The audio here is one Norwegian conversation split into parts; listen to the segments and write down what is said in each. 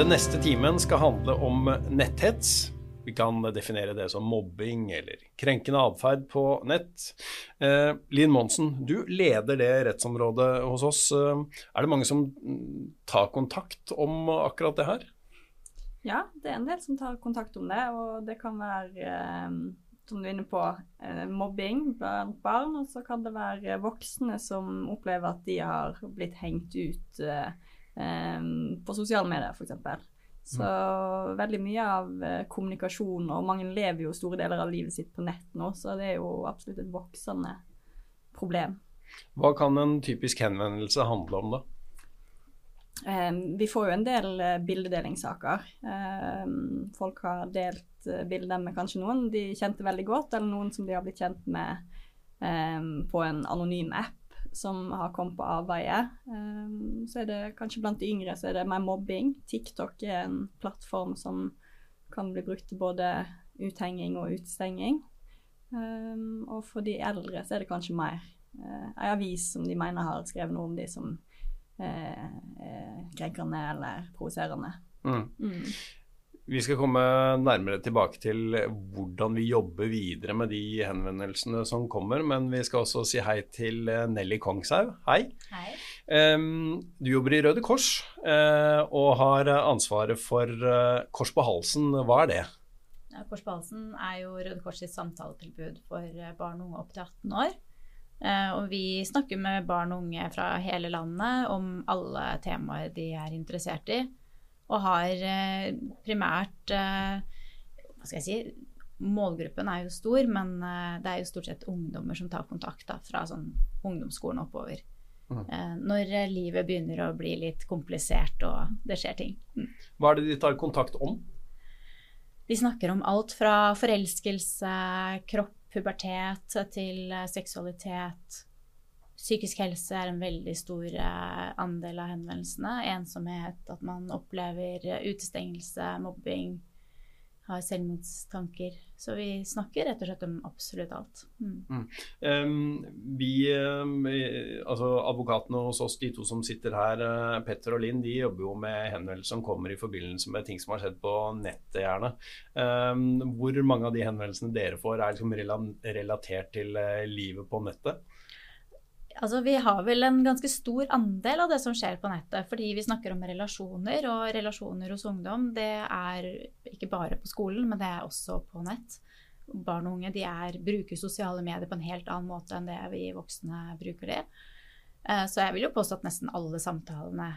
Den neste timen skal handle om netthets. Vi kan definere det som mobbing eller krenkende atferd på nett. Eh, Linn Monsen, du leder det rettsområdet hos oss. Eh, er det mange som mm, tar kontakt om akkurat det her? Ja, det er en del som tar kontakt om det. Og det kan være, eh, som du er inne på, eh, mobbing blant barn. Og så kan det være voksne som opplever at de har blitt hengt ut på sosiale medier, f.eks. Så mm. veldig mye av eh, kommunikasjon, og mange lever jo store deler av livet sitt på nett nå, så det er jo absolutt et voksende problem. Hva kan en typisk henvendelse handle om, da? Eh, vi får jo en del eh, bildedelingssaker. Eh, folk har delt eh, bilder med kanskje noen de kjente veldig godt, eller noen som de har blitt kjent med på en anonym app som har kommet på avveie. Um, så er det kanskje blant de yngre så er det mer mobbing. TikTok er en plattform som kan bli brukt til både uthenging og utestenging. Um, og for de eldre så er det kanskje mer uh, ei avis som de mener har skrevet noe om de som uh, er krenkende eller provoserende. Mm. Mm. Vi skal komme nærmere tilbake til hvordan vi jobber videre med de henvendelsene som kommer, men vi skal også si hei til eh, Nelly Kongshaug. Hei. hei. Du jobber i Røde Kors uh, og har ansvaret for uh, Kors på halsen. Hva er det? Kors på halsen er jo Røde Kors sitt samtaletilbud for barn og unge opp til 18 år. Og vi snakker med barn og unge fra hele landet om alle temaer de er interessert i. Og har eh, primært eh, Hva skal jeg si Målgruppen er jo stor, men eh, det er jo stort sett ungdommer som tar kontakt da, fra sånn ungdomsskolen oppover. Mm. Når livet begynner å bli litt komplisert og det skjer ting. Mm. Hva er det de tar kontakt om? De snakker om alt fra forelskelse, kropp, pubertet til seksualitet, Psykisk helse er en veldig stor eh, andel av henvendelsene. Ensomhet, at man opplever eh, utestengelse, mobbing, har selvmordstanker. Så vi snakker rett og slett om absolutt alt. Mm. Mm. Um, vi, altså Advokatene hos oss, de to som sitter her, uh, Petter og Linn, de jobber jo med henvendelser som kommer i forbindelse med ting som har skjedd på nettet, gjerne. Um, hvor mange av de henvendelsene dere får, er liksom relatert til livet på nettet? Altså, vi har vel en ganske stor andel av det som skjer på nettet. Fordi vi snakker om relasjoner, og relasjoner hos ungdom det er ikke bare på skolen, men det er også på nett. Barn og unge de er, bruker sosiale medier på en helt annen måte enn det vi voksne bruker det. Eh, så jeg vil jo påstå at nesten alle samtalene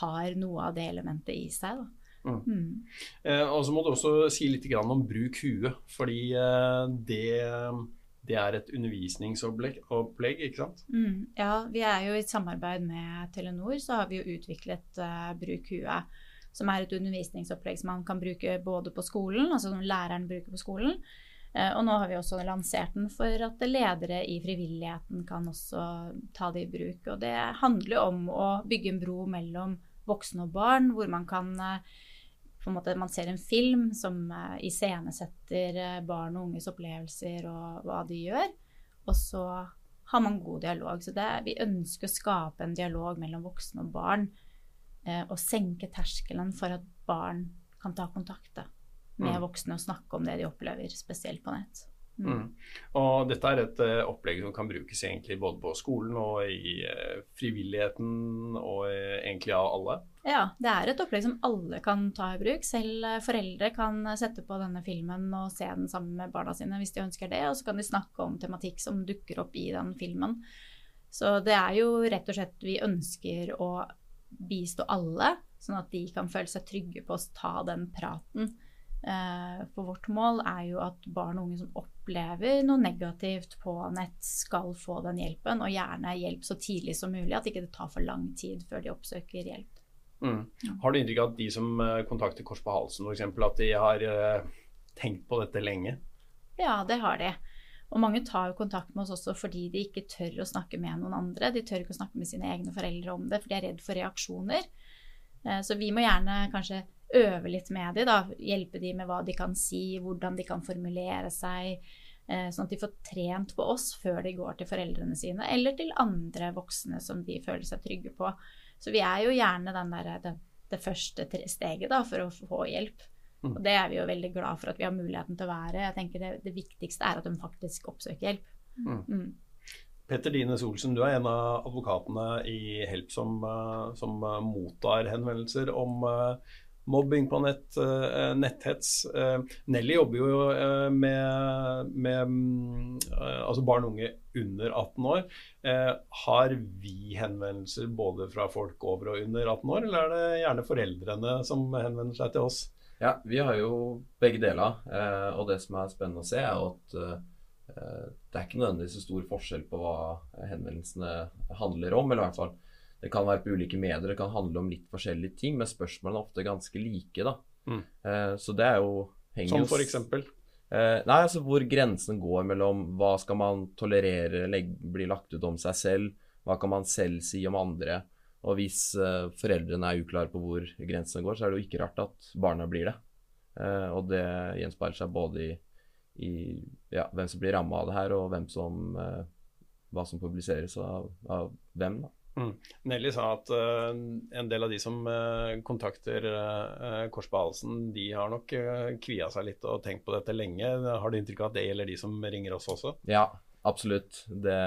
har noe av det elementet i seg. Mm. Mm. Eh, og så må du også si litt om bruk huet, fordi eh, det det er et undervisningsopplegg, ikke sant? Mm, ja, vi er jo i samarbeid med Telenor, så har vi jo utviklet uh, Bruk huet. Som er et undervisningsopplegg som man kan bruke både på skolen, altså som læreren bruker på skolen. Uh, og nå har vi også lansert den for at ledere i frivilligheten kan også ta det i bruk. Og det handler om å bygge en bro mellom voksne og barn, hvor man kan uh, på en måte man ser en film som uh, iscenesetter uh, barn og unges opplevelser og hva de gjør. Og så har man god dialog. Så det, vi ønsker å skape en dialog mellom voksne og barn. Uh, og senke terskelen for at barn kan ta kontakt med mm. voksne og snakke om det de opplever, spesielt på nett. Mm. Mm. Og dette er et uh, opplegg som kan brukes egentlig både på skolen og i uh, frivilligheten og uh, egentlig av alle? Ja, det er et opplegg som alle kan ta i bruk. Selv foreldre kan sette på denne filmen og se den sammen med barna sine hvis de ønsker det. Og så kan de snakke om tematikk som dukker opp i den filmen. Så det er jo rett og slett vi ønsker å bistå alle, sånn at de kan føle seg trygge på å ta den praten for vårt mål er jo at barn og unge som opplever noe negativt på nett, skal få den hjelpen, og gjerne hjelp så tidlig som mulig. At ikke det tar for lang tid før de oppsøker hjelp. Mm. Har du inntrykk av at de som eh, kontakter Kors på halsen f.eks., at de har uh, tenkt på dette lenge? Ja, det har de. Og mange tar jo kontakt med oss også fordi de ikke tør å snakke med noen andre. De tør ikke å snakke med sine egne foreldre om det, for de er redd for reaksjoner. Så vi må gjerne kanskje øve litt med dem, da. Hjelpe dem med hva de kan si, hvordan de kan formulere seg. Eh, sånn at de får trent på oss før de går til foreldrene sine, eller til andre voksne som de føler seg trygge på. Så vi er jo gjerne den, der, det, det første steget da, for å få hjelp. Mm. Og det er vi jo veldig glad for at vi har muligheten til å være. Jeg tenker det, det viktigste er at de faktisk oppsøker hjelp. Mm. Mm. Petter Dine Solsen, du er en av advokatene i Help som, eh, som eh, mottar henvendelser om uh, mobbing på nett, uh, netthets. Uh, Nelly jobber jo med, med altså barn og unge under 18 år. har vi henvendelser både fra folk over og under 18 år, eller er det gjerne foreldrene som henvender seg til oss? Ja, vi har jo begge deler. og det som er spennende å se, er at Eh, det er ikke nødvendigvis så stor forskjell på hva henvendelsene handler om. eller i hvert fall Det kan være på ulike medier, det kan handle om litt forskjellige ting, men spørsmålene er ofte ganske like. da. Mm. Eh, så det er jo Som for eksempel? Eh, nei, altså hvor grensen går mellom hva skal man tolerere, legge, bli lagt ut om seg selv, hva kan man selv si om andre. Og hvis foreldrene er uklare på hvor grensene går, så er det jo ikke rart at barna blir det. og det gjenspeiler seg både i i ja, hvem som blir ramma av det her, og hvem som, eh, hva som publiseres av, av hvem. da. Mm. Nelly sa at uh, en del av de som uh, kontakter uh, Kors på halsen, de har nok uh, kvia seg litt og tenkt på dette lenge. Har du inntrykk av at det gjelder de som ringer oss også? Ja, absolutt. Det,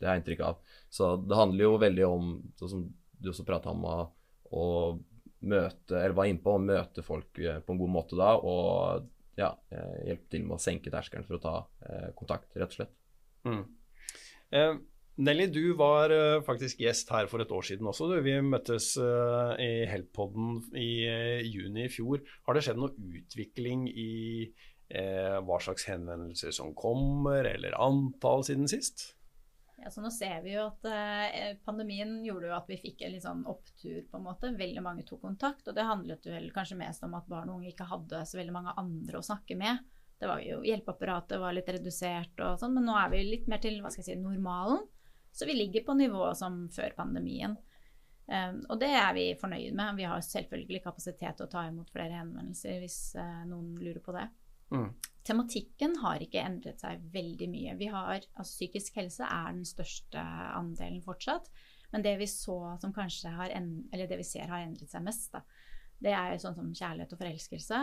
det har jeg inntrykk av. Så det handler jo veldig om, sånn som du også prata om, å, møte, eller var innpå, å møte folk på en god måte da. og ja, hjelpe til med å senke terskelen for å ta kontakt, rett og slett. Mm. Eh, Nelly, du var uh, faktisk gjest her for et år siden også. Vi møttes uh, i Help-podden i uh, juni i fjor. Har det skjedd noe utvikling i hva slags henvendelser som kommer, eller antall siden sist? Ja, så nå ser vi jo at eh, Pandemien gjorde jo at vi fikk en litt sånn opptur. på en måte. Veldig mange tok kontakt. Og det handlet jo kanskje mest om at barn og unge ikke hadde så veldig mange andre å snakke med. Det var jo Hjelpeapparatet var litt redusert og sånn, men nå er vi litt mer til hva skal jeg si, normalen. Så vi ligger på nivået som før pandemien. Um, og det er vi fornøyd med. Vi har selvfølgelig kapasitet til å ta imot flere henvendelser hvis uh, noen lurer på det. Mm. Tematikken har ikke endret seg veldig mye. Vi har, altså Psykisk helse er den største andelen fortsatt. Men det vi eller det vi ser har endret seg mest, da, det er sånn som kjærlighet og forelskelse.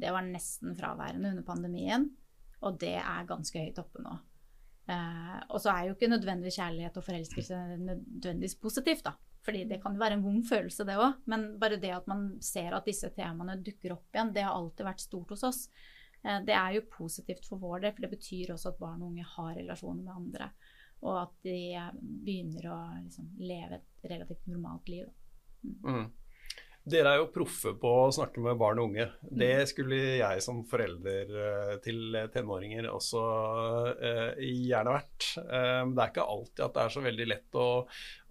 Det var nesten fraværende under pandemien, og det er ganske høyt oppe nå. Eh, og så er jo ikke nødvendigvis kjærlighet og forelskelse nødvendigvis positivt, da. Fordi det kan jo være en vond følelse, det òg. Men bare det at man ser at disse temaene dukker opp igjen, det har alltid vært stort hos oss. Eh, det er jo positivt for vår del, for det betyr også at barn og unge har relasjoner med andre. Og at de eh, begynner å liksom, leve et relativt normalt liv. Mm. Mm. Dere er jo proffe på å snakke med barn og unge. Det mm. skulle jeg som forelder eh, til tenåringer også eh, gjerne vært. Eh, det er ikke alltid at det er så veldig lett å,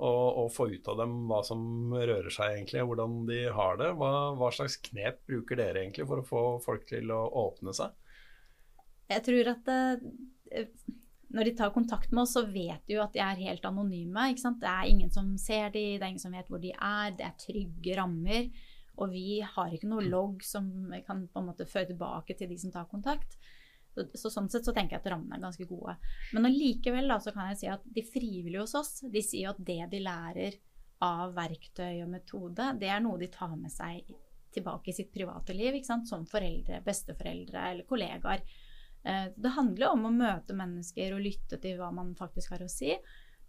å, å, få ut av dem hva som rører seg egentlig, hvordan de har det. Hva, hva slags knep bruker dere egentlig for å få folk til å åpne seg? Jeg tror at det, når de tar kontakt med oss, så vet de jo at de er helt anonyme. Det er ingen som ser de, det er ingen som vet hvor de er. Det er trygge rammer. Og vi har ikke noe logg som kan på en måte føre tilbake til de som tar kontakt. Så, så Sånn sett så tenker jeg at rammene er ganske gode. Men allikevel kan jeg si at de frivillige hos oss de sier at det de lærer av verktøy og metode, det er noe de tar med seg tilbake i sitt private liv. Som foreldre, besteforeldre eller kollegaer. Eh, det handler om å møte mennesker og lytte til hva man faktisk har å si.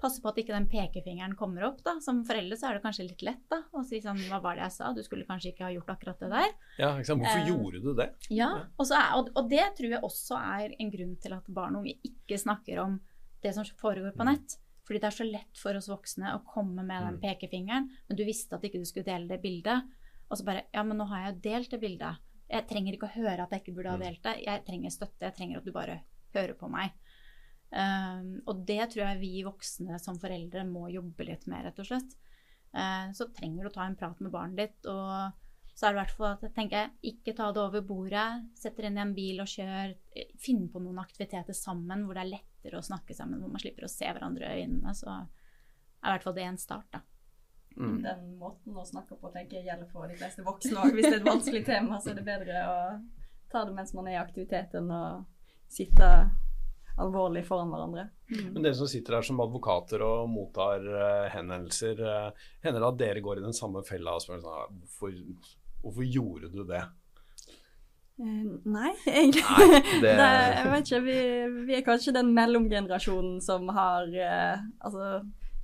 Passe på at ikke den pekefingeren kommer opp. da. Som foreldre så er det kanskje litt lett da, å si sånn Hva var det jeg sa? Du skulle kanskje ikke ha gjort akkurat det der. Ja, Hvorfor eh, gjorde du det? Ja, og, er, og, det tror jeg også er en grunn til at barn og unge ikke snakker om det som foregår på mm. nett. Fordi det er så lett for oss voksne å komme med den mm. pekefingeren, men du visste at ikke du skulle dele det bildet. Og så bare Ja, men nå har jeg jo delt det bildet. Jeg trenger ikke å høre at jeg ikke burde ha mm. delt det. Jeg trenger støtte. Jeg trenger at du bare hører på meg. Um, og det tror jeg vi voksne som foreldre må jobbe litt med, rett og slett. Uh, så trenger du å ta en prat med barnet ditt. Og så er det i hvert fall at jeg tenker ikke ta det over bordet. Sett dere inn i en bil og kjør. Finn på noen aktiviteter sammen hvor det er lettere å snakke sammen, hvor man slipper å se hverandre i øynene. Så er i hvert fall det en start, da. Mm. Den måten å snakke på tenker jeg gjelder for de fleste voksne òg. Hvis det er et vanskelig tema, så er det bedre å ta det mens man er i aktivitet, enn å sitte alvorlig foran hverandre. Mm. Men dere som sitter her som advokater og mottar uh, henvendelser, uh, hender det at dere går i den samme fella og spør sånn, hvorfor, hvorfor gjorde du det? Uh, nei, egentlig. Nei, det... det, jeg vet ikke, vi, vi, er kanskje den mellomgenerasjonen som har Altså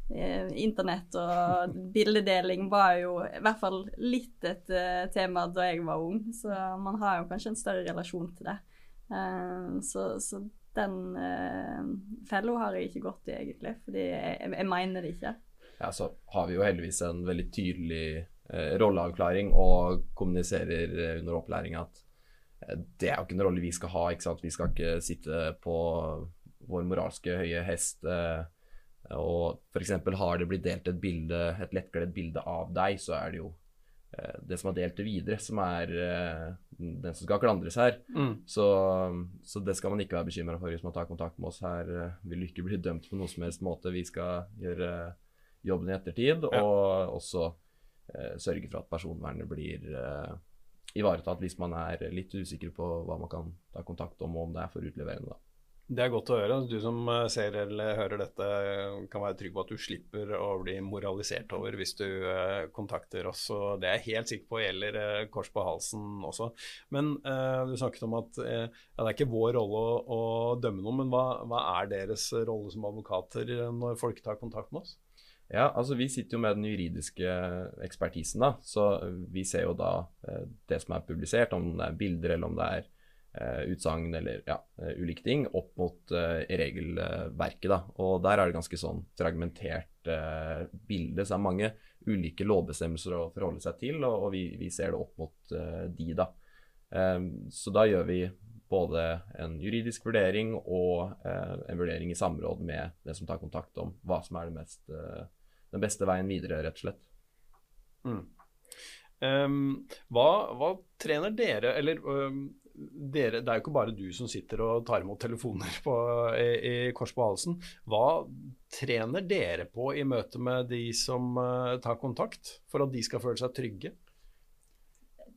Internett og bildedeling var jo i hvert fall litt et tema da jeg var ung, så man har jo kanskje en større relasjon til det. så, så den fella har jeg ikke gått i, egentlig. Fordi jeg, jeg, mener det ikke. Ja, så har vi jo heldigvis en veldig tydelig rolleavklaring og kommuniserer under opplæring at det er jo ikke en rolle vi skal ha. ikke sant? Vi skal ikke sitte på vår moralske høye hest. Og f.eks. har det blitt delt et bilde, et lettkledd bilde av deg, så er det jo Eh, det som har delt det videre, som er uh, den som skal klandres her. Mm. Så, så, det skal man ikke være bekymra for hvis man tar kontakt med oss her. Vil du ikke bli dømt på noe som helst måte. Vi skal gjøre jobben i ettertid, ja. og også eh, sørge for at personvernet blir ivaretatt hvis man er litt usikker på hva man kan ta kontakt om, og om det er for utleverende. da. Det er godt å høre. Du som eh, ser eller hører dette, kan være trygg på at du slipper å bli moralisert over hvis du uh, kontakter oss. Og det er jeg helt sikker på gjelder uh, kors på halsen også. Men uh, du snakket om at ja, det er ikke vår rolle å, å dømme noe, men hva, hva, er deres rolle som advokater når folk tar kontakt med oss? Ja, altså Vi sitter jo med den juridiske ekspertisen, da. Så vi ser jo da det som er publisert, om det er bilder eller om det er uh, utsagn eller ja, uh, ulike ting opp mot uh, regelverket. da, og Der er det ganske sånn fragmentert bilde. Så det er mange ulike lovbestemmelser å forholde seg til, og, og vi, vi, ser det opp mot de. da. Så da gjør vi både en juridisk vurdering og en vurdering i samråd med den som tar kontakt om hva som er mest, den beste veien videre, rett og slett. Mm. Um, hva, hva, trener dere, eller um, dere, det er jo ikke bare du som sitter og tar imot telefoner på, i, i, kors på halsen. Hva trener dere på i møte med de som uh, tar kontakt, for at de skal føle seg trygge?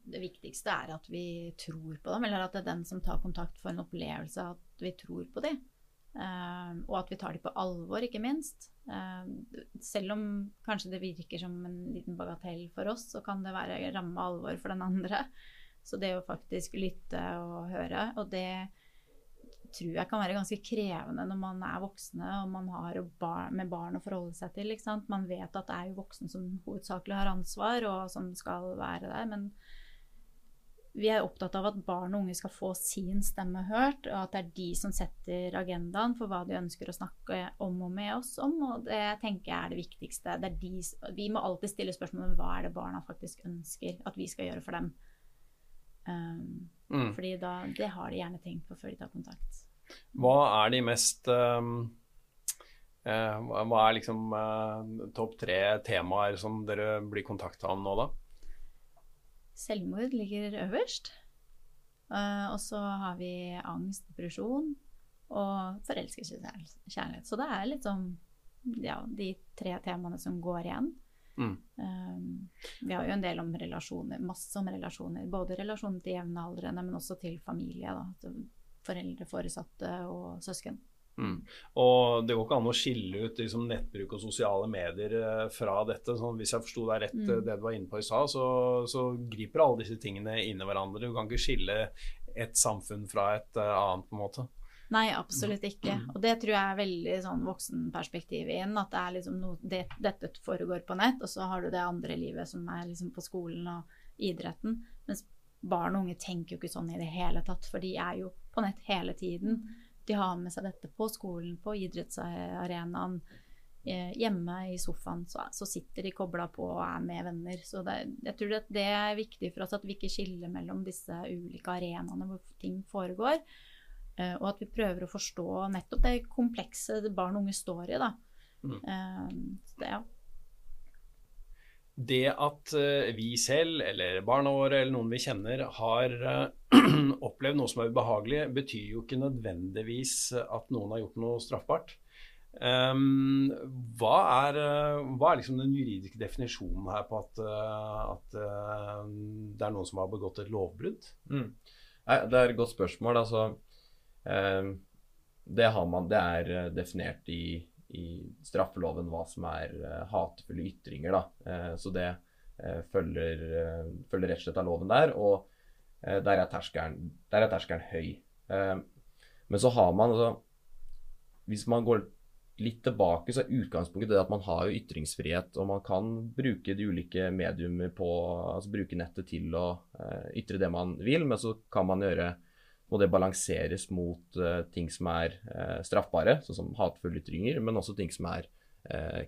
Det viktigste er at vi tror på dem, eller at det er den som tar kontakt, får en opplevelse av at vi tror på dem. Uh, og at vi tar dem på alvor, ikke minst. Uh, selv om kanskje det virker som en liten bagatell for oss, så kan det være ramme alvor for den andre. Så det å faktisk lytte og høre, og det tror jeg kan være ganske krevende når man er voksne og man har bar med barn å forholde seg til. Man vet at det er jo voksne som hovedsakelig har ansvar, og som skal være der. Men vi er opptatt av at barn og unge skal få sin stemme hørt, og at det er de som setter agendaen for hva de ønsker å snakke om og med oss om. Og det tenker jeg er det viktigste. Det er de, vi må alltid stille spørsmål om hva er det barna faktisk ønsker at vi skal gjøre for dem. Um, mm. Fordi da, det har de gjerne tenkt på før de tar kontakt. Hva er de mest um, uh, Hva er liksom uh, topp tre temaer som dere blir kontakta om nå, da? Selvmord ligger øverst. Uh, og så har vi angst, depresjon og forelskelseskjærlighet. Så det er litt sånn ja, de tre temaene som går igjen. Mm. Um, vi har jo en del om relasjoner, masse om relasjoner. Både relasjoner til jevnaldrende, men også til familie. Da, foreldre, foresatte og søsken. Mm. Og det går ikke an å skille ut liksom, nettbruk og sosiale medier eh, fra dette. Sånn, hvis jeg forsto deg rett mm. Eh, det du var inne på i stad, så, så, griper alle disse tingene inn i hverandre. Du kan ikke skille et samfunn fra et uh, annet, på en måte. Nei, absolutt ikke. Mm. Og det tror jeg er veldig sånn voksenperspektiv igjen. At det er liksom noe, det, dette foregår på nett, og så har du det andre livet som er liksom på skolen og idretten. Mens barn og unge tenker jo ikke sånn i det hele tatt, for de er jo på nett hele tiden. De har med seg dette på skolen, på idrettsarenaen, eh, hjemme i sofaen. Så, så sitter de kobla på og er med venner. Så det, jeg tror det er viktig for oss at vi ikke skiller mellom disse ulike arenaene hvor ting foregår. Eh, og at vi prøver å forstå nettopp det komplekse barn og unge står i. Da. Mm. Eh, det, ja. det at eh, vi selv, eller barna våre, eller noen vi kjenner, har opplevd noe som er ubehagelig, betyr jo ikke nødvendigvis at noen har gjort noe straffbart. Um, hva, er, hva, er, liksom den juridiske definisjonen her på at, at det er noen som har begått et lovbrudd? Mm. Nei, det er et godt spørsmål. Altså, det, har man, det er eh, definert i, i straffeloven hva som er uh, hatefulle ytringer. Da. Uh, så det følger, følger, rett og slett av loven der. Og der er, terskelen, der, er terskelen, høy. men så har man altså Hvis man går litt tilbake, så er utgangspunktet det at man har jo ytringsfrihet, og man kan bruke de ulike mediumer på Altså bruke nettet til å ytre det man vil, men så kan man gjøre Må det balanseres mot uh, ting som er uh, straffbare, sånn som hatefulle ytringer, men også ting som er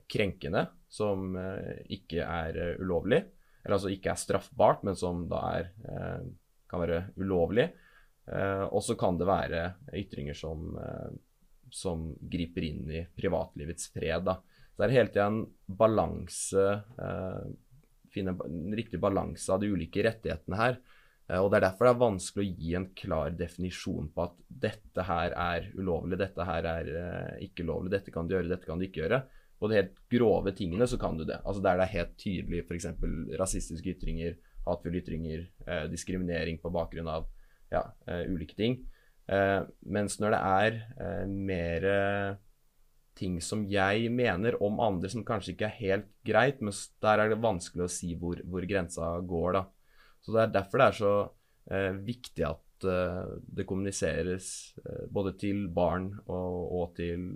krenkende, som ikke er ulovlig. Eller altså ikke er straffbart, men som da er kan være ulovlig. og så kan det være ytringer som som griper inn i privatlivets fred. Da. Så det er hele tida en balanse Finne en riktig balanse av de ulike rettighetene her. Eh, og Det er derfor det er vanskelig å gi en klar definisjon på at dette her er ulovlig, dette her er eh, ikke lovlig, dette kan du gjøre, dette kan du ikke gjøre. På de helt grove tingene så kan du det. Altså Der det er helt tydelig f.eks. rasistiske ytringer, hatefulle ytringer, eh, diskriminering på bakgrunn av ja, eh, ulike ting. Eh, mens når det er uh, mer ting som jeg mener om andre som kanskje ikke er helt greit, men der er det vanskelig å si hvor, hvor grensa går, da. Så det er derfor det er så eh, viktig at det kommuniseres både til barn og, og til,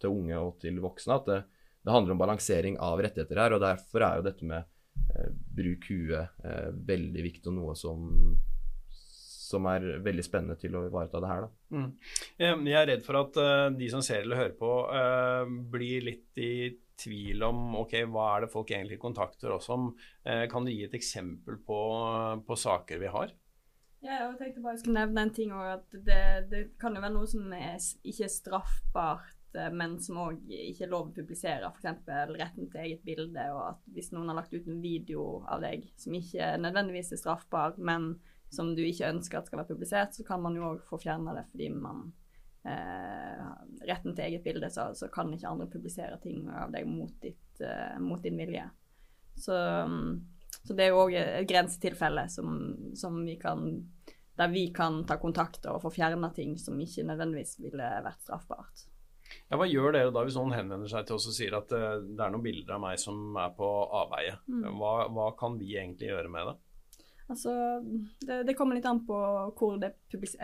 til, unge og til voksne. At det, det, handler om balansering av rettigheter her. Og derfor er jo dette med bruk huet veldig viktig og noe som som er veldig spennende til å ivareta det her. Da. Mm. Jeg er redd for at uh, de som ser eller hører på, uh, blir litt i tvil om ok, hva er det folk egentlig kontakter oss om. Uh, kan du gi et eksempel på, på saker vi har? Ja, jeg tenkte bare jeg skulle nevne en ting òg. At det, det, kan jo være noe som er, ikke er straffbart, men som òg ikke er lov å publisere. F.eks. retten til eget bilde. Og at hvis noen har lagt ut en video av deg som ikke nødvendigvis er straffbar, men som du ikke ønsker at skal være publisert, så kan man jo òg få fjerna det fordi man eh, Retten til eget bilde, så, så, kan ikke andre publisere ting av deg mot, ditt, eh, mot din vilje. Så, så, det er jo òg et grensetilfelle som, som vi kan der vi kan ta kontakt og få fjerna ting som ikke nødvendigvis ville vært straffbart. Ja, Hva gjør dere da hvis noen henvender seg til oss og sier at uh, det er noen bilder av meg som er på avveie? Mm. Hva, hva, kan vi egentlig gjøre med det? Altså, det, det, kommer litt an på hvor det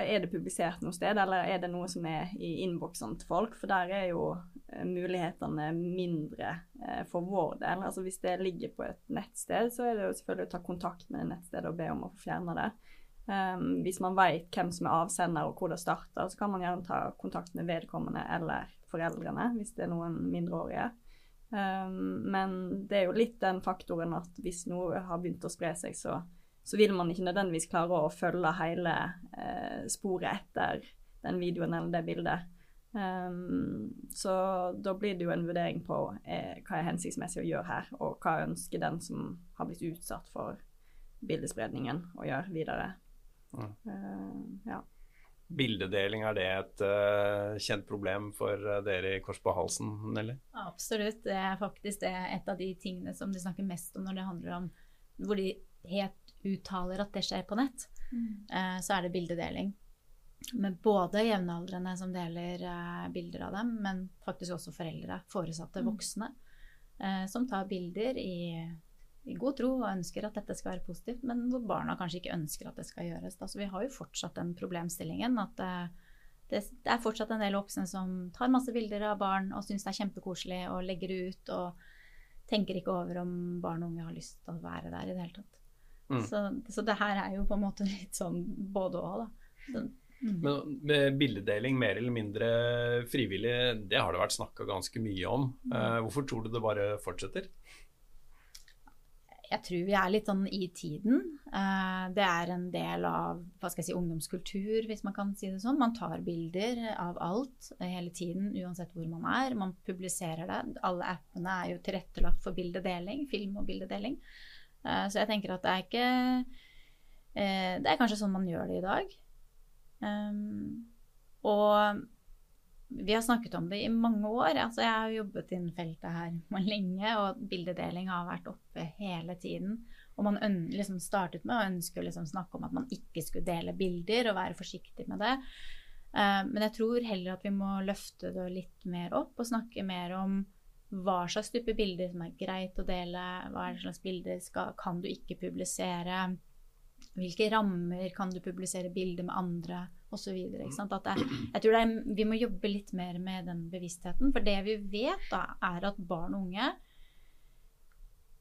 er det publisert noe sted, eller er det noe som er i innboksene til folk. For der er jo eh, mulighetene mindre eh, for vår del. Altså Hvis det ligger på et nettsted, så er det jo selvfølgelig å ta kontakt med nettstedet og be om å få fjerne det. Um, hvis man vet hvem som er avsender og hvor det starter, så kan man gjerne ta kontakt med vedkommende eller foreldrene hvis det er noen mindreårige. Um, men det er jo litt den faktoren at hvis noe har begynt å spre seg, så så vil man ikke nødvendigvis klare å følge hele eh, sporet etter den videoen eller det bildet. Um, så da blir det jo en vurdering på eh, hva er hensiktsmessig å gjøre her, og hva ønsker den som har blitt utsatt for bildespredningen, å gjøre videre. Mm. Uh, ja. Bildedeling, er det et uh, kjent problem for uh, dere i Kors på halsen, Nelly? Absolutt. Det er faktisk det, et av de tingene som de snakker mest om når det handler om hvor de helt uttaler at det skjer på nett, mm. eh, så er det bildedeling. Med både jevnaldrende som deler eh, bilder av dem, men faktisk også foreldre, foresatte mm. voksne, eh, som tar bilder i, i, god tro og ønsker at dette skal være positivt, men hvor barna kanskje ikke ønsker at det skal gjøres. Da. Så vi har jo fortsatt den problemstillingen at eh, det, det, er fortsatt en del voksne som tar masse bilder av barn og syns det er kjempekoselig og legger det ut og tenker ikke over om barn og unge har lyst til å være der i det hele tatt. Mm. Så, så, det her er jo på en måte litt sånn både og, da. mm. Men med bildedeling mer eller mindre frivillig, det har det vært snakka ganske mye om. Mm. Uh, hvorfor tror du det bare fortsetter? Jeg tror vi er litt sånn i tiden. Uh, det er en del av hva skal jeg si, ungdomskultur, hvis man kan si det sånn. Man tar bilder av alt hele tiden, uansett hvor man er. Man publiserer det. Alle appene er jo tilrettelagt for bildedeling, film og bildedeling. Uh, så jeg tenker at det er ikke uh, Det er kanskje sånn man gjør det i dag. Um, og vi har snakket om det i mange år. Altså, jeg har jobbet innen feltet her lenge, og bildedeling har vært oppe hele tiden. Og man liksom startet med å ønske å liksom snakke om at man ikke skulle dele bilder, og være forsiktig med det. Eh, men jeg tror heller at vi må løfte det litt mer opp og snakke mer om hva slags type bilder som er greit å dele, hva slags bilder skal, kan du ikke publisere, hvilke rammer kan du publisere bilder med andre, osv. Jeg tror er, vi må jobbe litt mer med den bevisstheten. For det vi vet, da, er at barn og unge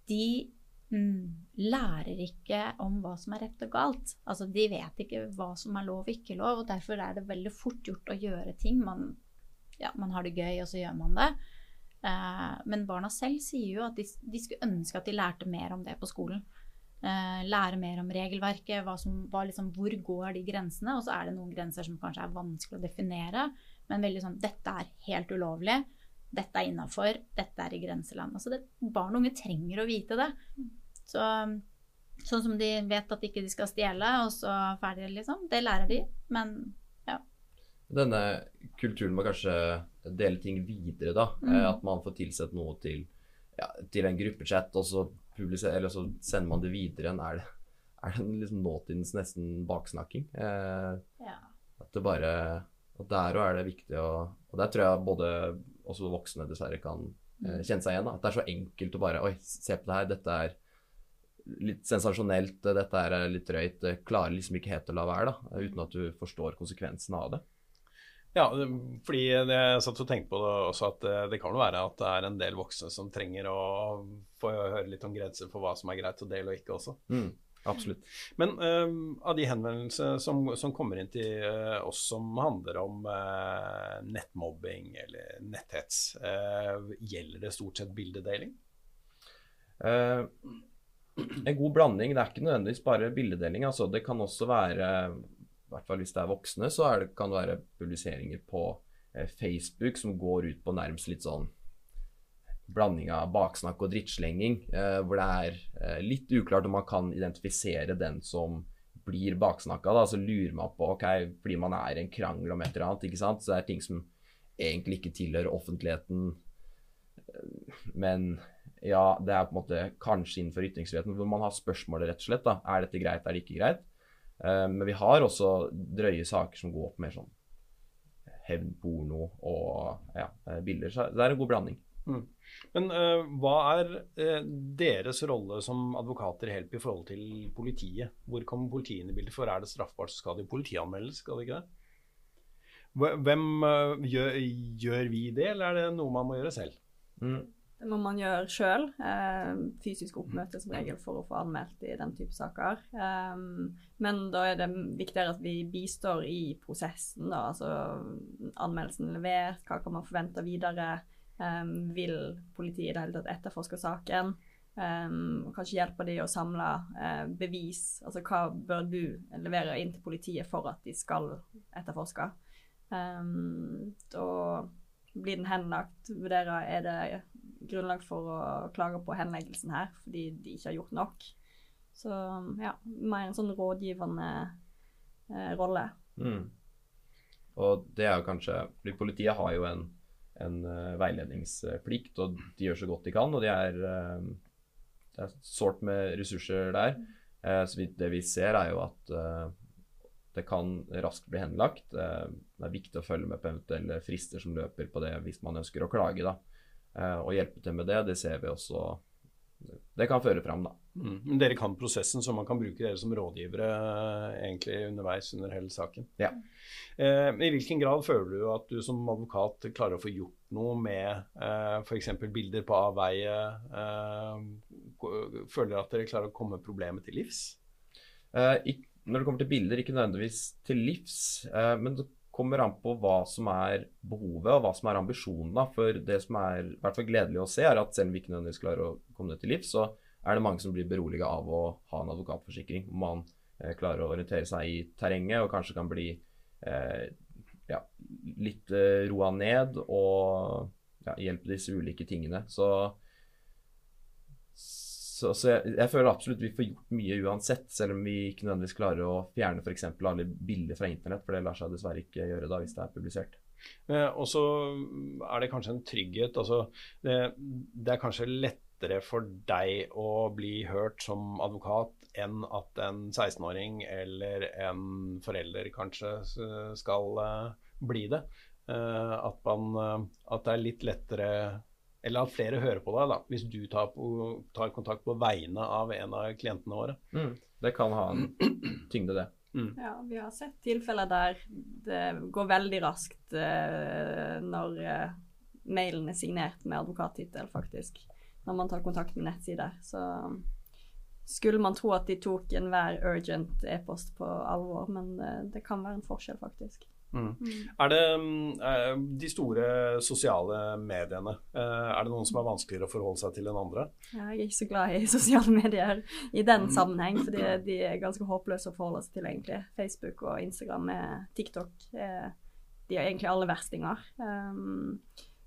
de mm, lærer ikke om hva som er rett og galt. Altså, de vet ikke hva som er lov og ikke lov, og derfor er det veldig fort gjort å gjøre ting. Man, ja, man har det gøy, og så gjør man det. Eh, men barna selv sier jo at de, de, skulle ønske at de lærte mer om det på skolen. Eh, lære mer om regelverket, som, liksom, hvor går de grensene. Og så er det noen grenser som kanskje er vanskelig å definere, men veldig sånn Dette er helt ulovlig. Dette er innafor. Dette er i grenseland. Altså det, barn og unge trenger å vite det. Så, sånn som de vet at ikke de skal stjele, og så ferdig, liksom. Det lærer de. Men. Denne kulturen med kanskje dele ting videre, da. Mm. Eh, at man får tilsett noe til, ja, til en gruppechat, og så, eller så sender man det videre. Er det, er det liksom nåtidens nesten baksnakking? Eh, ja. At det bare Og der òg er det viktig å Og der tror jeg både også voksne dessverre kan eh, mm. kjenne seg igjen. Da. At det er så enkelt å bare Oi, se på det her. Dette er litt sensasjonelt. Dette er litt drøyt. Klarer liksom ikke helt å la være, da. Uten at du forstår konsekvensene av det. Ja, fordi jeg satt og tenkte på det også at det, det kan jo være at det er en del voksne som trenger å få høre litt om grenser for hva som er greit å dele og ikke også. Mm, absolutt. Men uh, av de henvendelsene som, som, kommer inn til uh, oss som handler om uh, nettmobbing eller netthets, gjelder det stort sett bildedeling? en god blanding. Det er ikke nødvendigvis bare bildedeling. Altså. Det kan også være i hvert fall hvis det er voksne, så er det, kan det være publiseringer på eh, Facebook som går ut på nærmest litt sånn blanding av baksnakk og drittslenging, eh, hvor det er eh, litt uklart om man kan identifisere den som blir baksnakka. Da. Så lurer man på ok, fordi man er i en krangel om et eller annet, ikke sant? så det er ting som egentlig ikke tilhører offentligheten. Eh, men ja, det er på en måte kanskje innenfor ytringsfriheten, hvor man har spørsmålet rett og slett. da, Er dette greit, er det ikke greit? Eh, men vi har også drøye saker som går på mer sånn hevnporno og ja, eh, bilder. Så det er en god blanding. Mm. Men uh, hva er uh, deres rolle som advokater helt i forhold til politiet? Hvor kommer politiet inn i bildet? For er det straffbart, så skal det politianmeldes, skal det ikke det? Hvem uh, gjør, gjør, vi det, eller er det noe man må gjøre selv? Mm. Det må man gjøre sjøl. Eh, fysisk oppmøte som regel for å få anmeldt i den type saker. Um, men da er det viktigere at vi bistår i prosessen. Da. Altså anmeldelsen levert, hva kan man forvente videre? Um, vil politiet i det hele tatt etterforske saken? Og kanskje hjelper de å samle bevis. Altså hva bør du levere inn til politiet for at de skal etterforske? Da blir den henlagt, vurderer er det grunnlag for å klage på henleggelsen her, fordi de ikke har gjort nok. Så ja, mer en sånn rådgivende eh, rolle. Mm. Og det er jo kanskje fordi Politiet har jo en, en uh, veiledningsplikt, og de gjør så godt de kan. Og de er, uh, det er sårt med ressurser der. Uh, så vi, det vi ser, er jo at det kan raskt bli henlagt. det er viktig å følge med på eventuelle frister som løper på det hvis man ønsker å klage. da. Eh, og hjelpe til med det, det ser vi også Det kan føre fram, da. Mm. Men dere kan prosessen, så man kan bruke dere som rådgivere eh, egentlig underveis under hele saken. Ja. Eh, I hvilken grad føler du at du som advokat klarer å få gjort noe med eh, f.eks. bilder på avveie? Eh, føler dere at dere klarer å komme problemet til livs? Eh, når det kommer til bilder, ikke nødvendigvis til livs. Eh, men kommer an på hva som er behovet og hva som er ambisjonene. For det som er hvert fall gledelig å se, er at selv om vi ikke nødvendigvis klarer å komme det til livs, så er det mange som blir beroliga av å ha en advokatforsikring. Hvor man eh, klarer å orientere seg i terrenget og kanskje kan bli eh, ja, litt eh, roa ned og ja, hjelpe disse ulike tingene. Så så, så jeg, jeg, føler absolutt vi får gjort mye uansett, selv om vi ikke nødvendigvis klarer å fjerne f.eks. alle bilder fra internett, for det lar seg dessverre ikke gjøre da hvis det er publisert. Eh, og så er det kanskje en trygghet. Altså, det, det, er kanskje lettere for deg å bli hørt som advokat enn at en 16-åring eller en forelder kanskje skal bli det. At, man, at det er litt lettere eller at flere hører på deg da, hvis du tar, på, tar kontakt på vegne av en av klientene våre. Mm. Det kan ha en tyngde, det. Mm. Ja, vi har sett tilfeller der det går veldig raskt uh, når uh, mailen er signert med advokattittel, faktisk. Når man tar kontakt med nettsider. Så skulle man tro at de tok enhver urgent e-post på alvor, men uh, det kan være en forskjell, faktisk. Mm. Mm. Er det er eh, de store sosiale mediene, eh, er det noen som er vanskeligere å forholde seg til enn andre? Jeg er ikke så glad i sosiale medier i den mm. sammenheng, for de er ganske håpløse å forholde seg til, egentlig. Facebook og Instagram TikTok de er egentlig alle verstinger.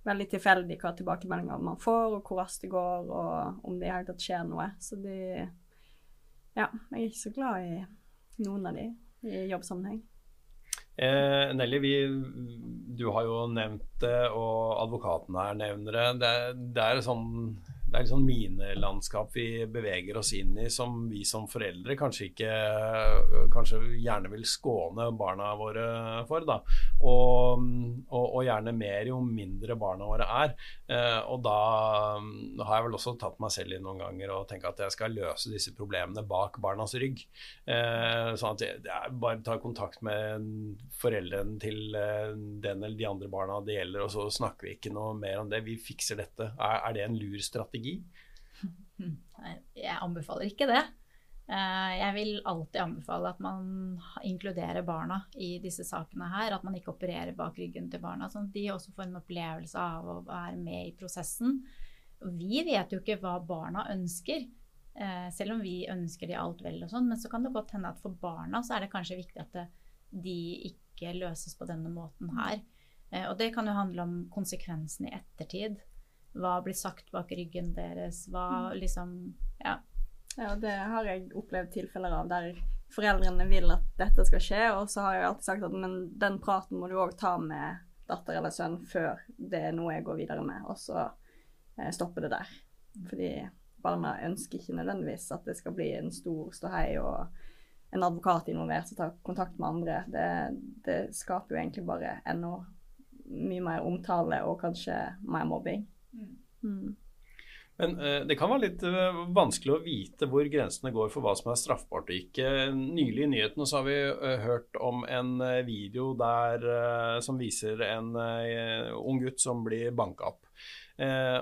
Veldig tilfeldig hva tilbakemeldinger man får, og hvor raskt det går, og om det i hele tatt skjer noe. Så de Ja, jeg er ikke så glad i noen av de i jobbsammenheng. Eh, Nelly, vi, du har jo nevnt det, og advokaten her nevner det. Det, det er sånn det er liksom minelandskap vi beveger oss inn i som vi som foreldre kanskje ikke kanskje gjerne vil skåne barna våre for. da, Og, og, og gjerne mer jo mindre barna våre er. Eh, og da, har jeg vel også tatt meg selv i noen ganger og tenkt at jeg skal løse disse problemene bak barnas rygg. Eh, sånn at jeg, jeg bare tar kontakt med foreldrene til eh, den eller de andre barna det gjelder, og så snakker vi ikke noe mer om det. Vi fikser dette. Er, er det en lur strategi? Strategi? Jeg anbefaler ikke det. Eh, jeg vil alltid anbefale at man inkluderer barna i disse sakene her. At man ikke opererer bak ryggen til barna, sånn at de også får en opplevelse av å være med i prosessen. Vi vet jo ikke hva barna ønsker, eh, selv om vi ønsker de alt vel og sånn. Men så kan det godt hende at for barna så er det kanskje viktig at de ikke løses på denne måten her. Eh, og det kan jo handle om konsekvensene i ettertid. Hva blir sagt bak ryggen deres? Hva mm. liksom Ja. Ja, det har jeg opplevd tilfeller av der foreldrene vil at dette skal skje, og så har jeg alltid sagt at men den praten må du òg ta med datter eller sønn før det er noe jeg går videre med, og så eh, stoppe det der. Fordi barna ønsker ikke nødvendigvis at det skal bli en stor ståhei og en advokat involvert som tar kontakt med andre. Det, det skaper jo egentlig bare enda mye mer omtale og kanskje mer mobbing. Mm. Men uh, det kan være litt uh, vanskelig å vite hvor grensene går for hva som er straffbart og ikke. Nylig i nyhetene så har vi uh, hørt om en video der som viser en ung gutt som blir banka opp.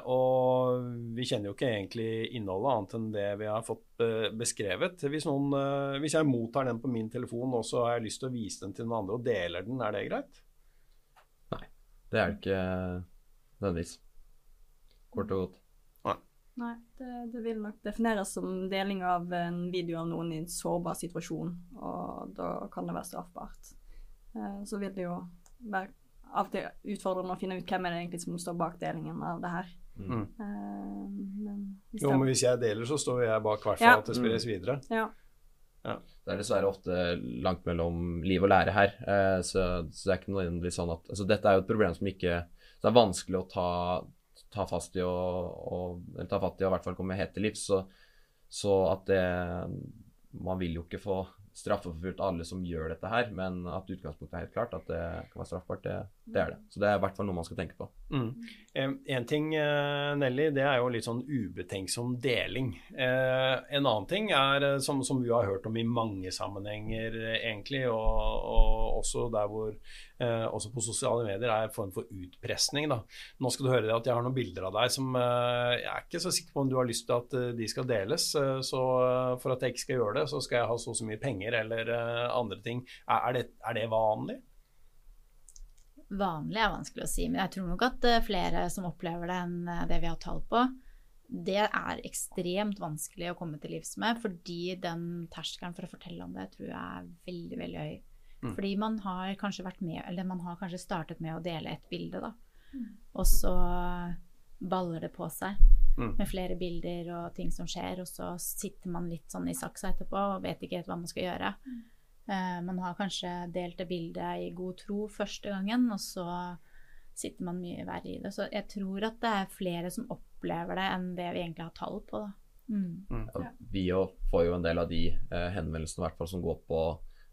og vi kjenner jo ikke egentlig innholdet annet enn det vi har fått beskrevet. Hvis, noen, hvis jeg mottar den på min telefon og så har jeg lyst til å vise den til noen andre og deler den, er det greit? Nei, det er det ikke nødvendigvis kort og godt. Nei, Nei det, det, vil nok defineres som deling av en video av noen i en sårbar situasjon, og da kan det være straffbart. Eh, så vil det jo være av og til utfordrende å finne ut hvem er det egentlig som står bak delingen av det her. Mm. Men, hvis jo, men hvis jeg deler, så står jeg bak hvert fall ja. at det spres mm. videre. Ja. Ja. Det er dessverre ofte langt mellom liv og lære her. Eh, så, så, det er ikke nødvendigvis sånn at altså Dette er jo et problem som ikke det er vanskelig å ta ta, fast i og, og, eller ta fatt i og i hvert fall komme helt til livs. Så, så at det Man vil jo ikke få straffeforfulgt alle som gjør dette her, men at utgangspunktet er helt klart, at det kan være straffbart, det, det er det. Så det er i hvert fall noe man skal tenke på. Mm. En ting, eh, Nelly, det er jo litt sånn ubetenksom deling. Eh, en annen ting er, eh, som, som vi har hørt om i mange sammenhenger, egentlig, og, og også der hvor også på sosiale medier, er en form for utpressing. Nå skal du høre det at jeg har noen bilder av deg som jeg er ikke så sikker på om du har lyst til at de skal deles. Så for at jeg ikke skal gjøre det, så skal jeg ha så og så mye penger eller andre ting. Er, det, er det vanlig? Vanlig er vanskelig å si, men jeg tror nok at eh, flere som opplever det enn eh, det vi har tall på. Det er ekstremt vanskelig å komme til livs med, fordi den terskelen for å fortelle om det tror jeg er veldig, veldig høy. Mm. Fordi man har kanskje vært med, eller man har kanskje startet med å dele et bilde, da. Mm. Og så baller det på seg mm. med flere bilder og ting som skjer, og så sitter man litt sånn i saksa etterpå og vet ikke helt hva man skal gjøre. Mm. Eh, man har kanskje delt det bildet i god tro første gangen, og så sitter man mye verre i det. Så jeg tror at det er flere som opplever det enn det vi egentlig har tall på. Da. Mm. Ja, Vi får jo en del av de eh, henvendelsene hvert fall som går på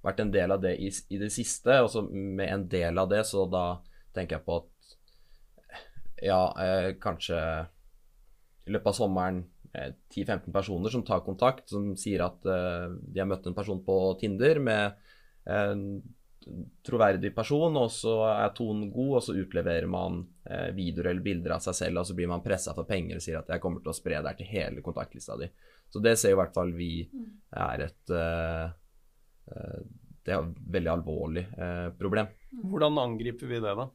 Vært en del av det i, i det siste. Og så med en del av det, så da tenker jeg på at ja, eh, kanskje i løpet av sommeren 10-15 personer som tar kontakt, som sier at eh, de har møtt en person på Tinder med en troverdig person, og så er tonen god, og så utleverer man eh, videoer eller bilder av seg selv, og så blir man pressa for penger og sier at jeg kommer til å spre det her til hele kontaktlista di. Så det ser i hvert fall vi er et eh, eh, Det er et veldig alvorlig eh, problem. Hvordan angriper vi det, da?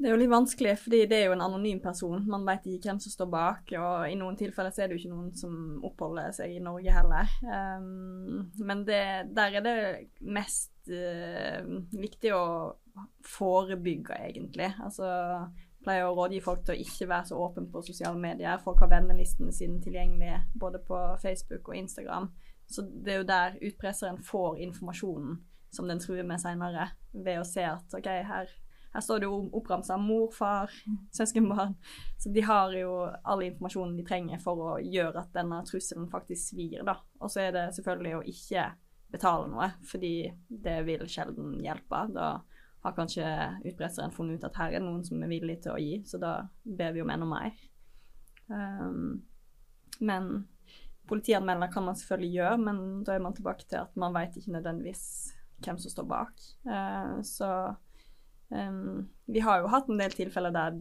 Det er jo litt vanskelig, fordi det er jo en anonym person. Man vet ikke hvem som står bak, og i noen tilfeller så er det jo ikke noen som oppholder seg i Norge heller. Um, men det, der er det mest uh, viktig å forebygge, egentlig. Altså pleier å rådgi folk til å ikke være så åpne på sosiale medier. Folk har vennelistene sine tilgjengelige både på Facebook og Instagram. Så det er jo der utpresseren får informasjonen som den truer med seinere, ved å se at OK, her her står det jo oppramsa mor, far, søskenbarn. Så de har jo all informasjonen de trenger for å gjøre at denne trusselen faktisk svir, da. Og så er det selvfølgelig å ikke betale noe, fordi det vil sjelden hjelpe. Da har kanskje utpresseren funnet ut at her er noen som er villig til å gi, så da ber vi om enda mer. Um, men politianmelder kan man selvfølgelig gjøre, men da er man tilbake til at man vet ikke nødvendigvis hvem som står bak. Uh, så Um, vi har jo hatt en del tilfeller der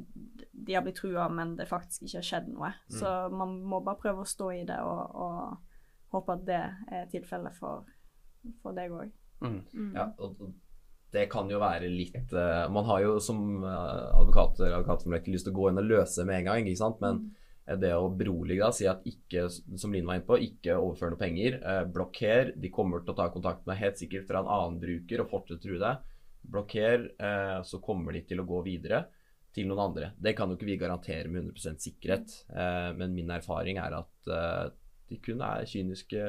de har blitt trua, men det faktisk ikke har skjedd noe. Mm. Så man må bare prøve å stå i det og, og håpe at det er tilfellet for, for deg òg. Mm. Mm. Ja, og det kan jo være litt uh, Man har jo som uh, advokater advokater ikke lyst til å gå inn og løse med en gang, ikke sant? men uh, det å berolige da, si at ikke, som Line var inne på, ikke overfør noe penger. blokker. De kommer til å ta kontakt med helt sikkert fra en annen bruker og fortsette å true deg blokker, eh, så kommer de til å gå videre til noen andre. Det kan jo ikke vi garantere med 100 sikkerhet, eh, men min erfaring er at eh, de kun er kyniske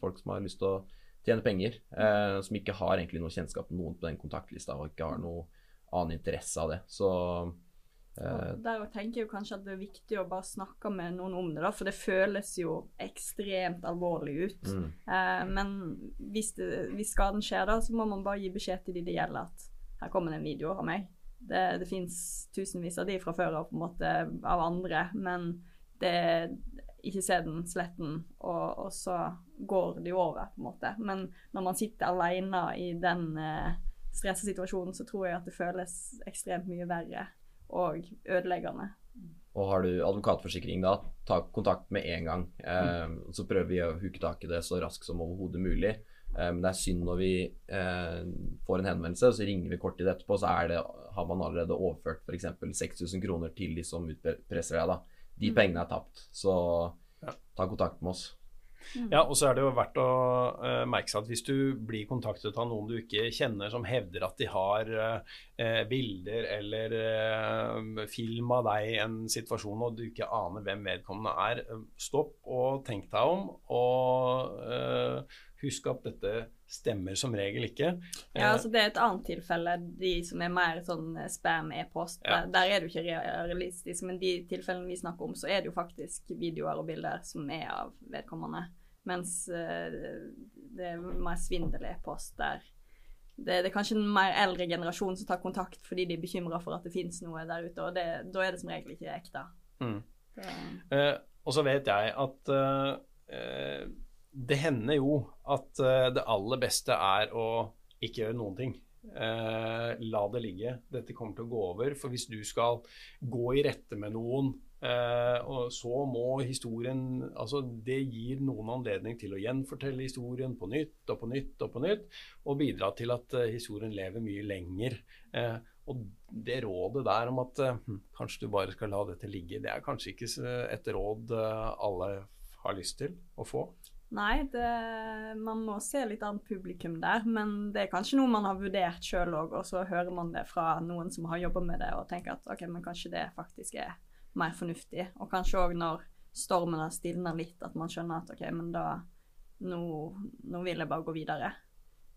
folk som har lyst til å tjene penger, eh, som ikke har egentlig noe kjennskap med noen på den kontaktlista og ikke har noe annen interesse av det. Så og der tenker jeg kanskje at det er viktig å bare snakke med noen om det, da, for det føles jo ekstremt alvorlig ut. Mm. Eh, men hvis, det, hvis, skaden skjer, da, så må man bare gi beskjed til de det gjelder, at her kommer det en video av meg. Det, det fins tusenvis av de fra før av, på en måte, av andre, men det ikke se den, slett den, og, og, så går det jo over, på en måte. Men når man sitter alene i den eh, stressa situasjonen, så tror jeg at det føles ekstremt mye verre og ødeleggende. Og har du advokatforsikring da, ta kontakt med en gang. Eh, så prøver vi å huke tak i det så raskt som overhodet mulig. Eh, men det er synd når vi eh, får en henvendelse, og så ringer vi kort tid etterpå, så det, har man allerede overført f.eks. 6000 kroner til de som utpresser deg. da. De pengene er tapt. Så ta kontakt med oss. Ja, og så er det jo verdt å uh, merke seg at hvis du blir kontaktet av noen du ikke kjenner som hevder at de har uh, bilder eller uh, film av deg i en situasjon og du ikke aner hvem vedkommende er, stopp og tenk deg om. Og husk at dette stemmer som regel ikke. Ja, altså Det er et annet tilfelle, de som er mer sånn spam-e-post. Ja. Der, der, er det jo ikke realistisk, men de tilfellene vi snakker om, så er det jo faktisk videoer og bilder som er av vedkommende. Mens uh, det er mer svindel-e-post der det, det, er kanskje en mer eldre generasjon som tar kontakt fordi de er bekymra for at det finnes noe der ute, og det, da er det som regel ikke ekte. Mm. Eh, og så vet jeg at eh, det hender jo at uh, det aller beste er å ikke gjøre noen ting. Uh, la det ligge. Dette kommer til å gå over. For hvis du skal gå i rette med noen, uh, og så må historien Altså, det gir noen anledning til å gjenfortelle historien på nytt og på nytt og på nytt, og bidra til at historien lever mye lenger. og det rådet der om at hm, kanskje du bare skal la dette ligge, det er kanskje ikke et råd alle har lyst til å få. Nei, det, man må se litt annet publikum der. Men det er kanskje noe man har vurdert sjøl òg, og så hører man det fra noen som har jobba med det, og tenker at ok, men kanskje det faktisk er mer fornuftig. Og kanskje òg når stormen har stilna litt, at man skjønner at ok, men da nå, nå vil jeg bare gå videre.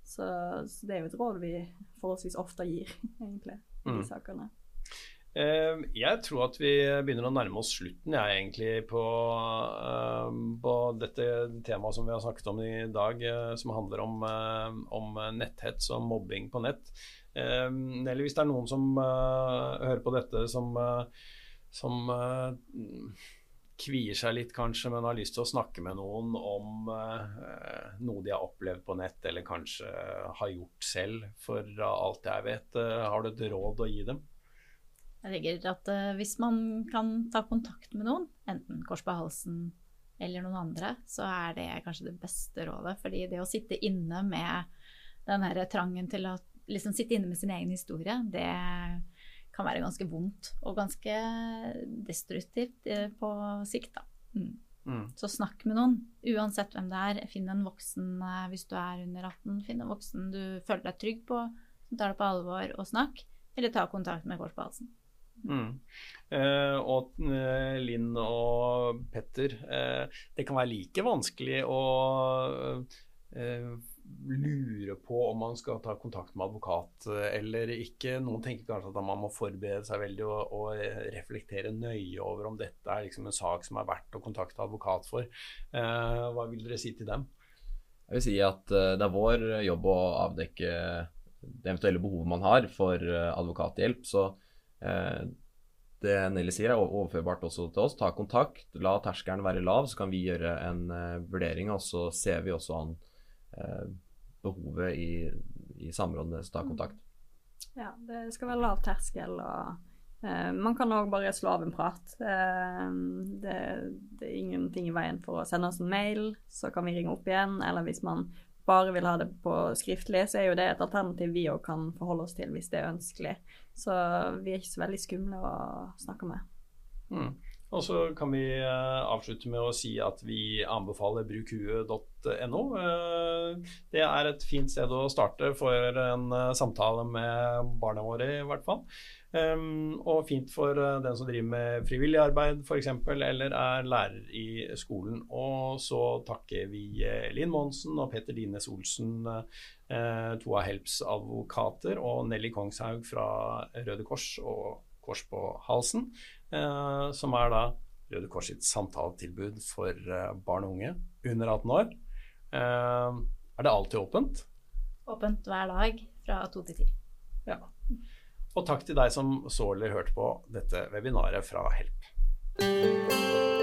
Så, så, det er jo et råd vi forholdsvis ofte gir, egentlig, i de mm. sakene. Eh, jeg tror at vi begynner å nærme oss slutten jeg, egentlig på, uh, på dette temaet som vi har snakket om i dag, uh, som handler om, uh, om, netthets og mobbing på nett. Eller hvis det er noen som hører på dette som, som kvier seg litt kanskje, men har lyst til å snakke med noen om noe de har opplevd på nett, eller kanskje har gjort selv, for alt jeg vet. har du et råd å gi dem? Jeg tenker at uh, hvis man kan ta kontakt med noen, enten kors på halsen eller noen andre, så er det kanskje det beste rådet. Fordi det å sitte inne med den her trangen til å liksom sitte inne med sin egen historie, det kan være ganske vondt og ganske destruktivt uh, på sikt, da. Mm. Mm. Så snakk med noen, uansett hvem det er. Finn en voksen uh, hvis du er under 18. Finn en voksen du føler deg trygg på, som tar det på alvor, og snakk. Eller ta kontakt med Kors på halsen. Mm. Eh, og eh, Linn og Petter, eh, det kan være like vanskelig å eh, lure på om man skal ta kontakt med advokat eh, eller ikke. Noen tenker kanskje at man må forberede seg veldig og, og reflektere nøye over om dette er liksom en sak som er verdt å kontakte advokat for. Eh, hva vil dere si til dem? Jeg vil si at det er vår jobb å avdekke det eventuelle behovet man har for advokathjelp. så Eh, det Nelly sier, er overførbart også til oss. Ta kontakt, la terskelen være lav, så kan vi gjøre en uh, vurdering. Og så ser vi også an uh, behovet i, i samråd med ta kontakt. Ja, det skal være lav terskel. og uh, Man kan òg bare slå av en prat. Det, det, er ingenting i veien for å sende oss en mail, så kan vi ringe opp igjen. Eller hvis man bare vil ha det på skriftlig, så er jo det et alternativ vi òg kan forholde oss til hvis det er ønskelig. Så vi er ikke så veldig skumle å snakke med. Mm. Og så kan vi uh, avslutte med å si at vi anbefaler brukhue.no. Eh, det er et fint sted å starte for en uh, samtale med barna våre, i hvert fall. Um, og fint for den som driver med frivillig arbeid f.eks., eller er lærer i skolen. Og så takker vi Linn Monsen og Petter Dines Olsen, to av Helps advokater, og Nelly Kongshaug fra Røde Kors og Kors på halsen. Eh, som er da Røde Kors sitt samtaletilbud for eh, barn og unge under 18 år. Eh, er det alltid åpent? Åpent hver dag fra 2 til 10. Ja. Og takk til deg som så eller hørte på dette webinaret fra Help.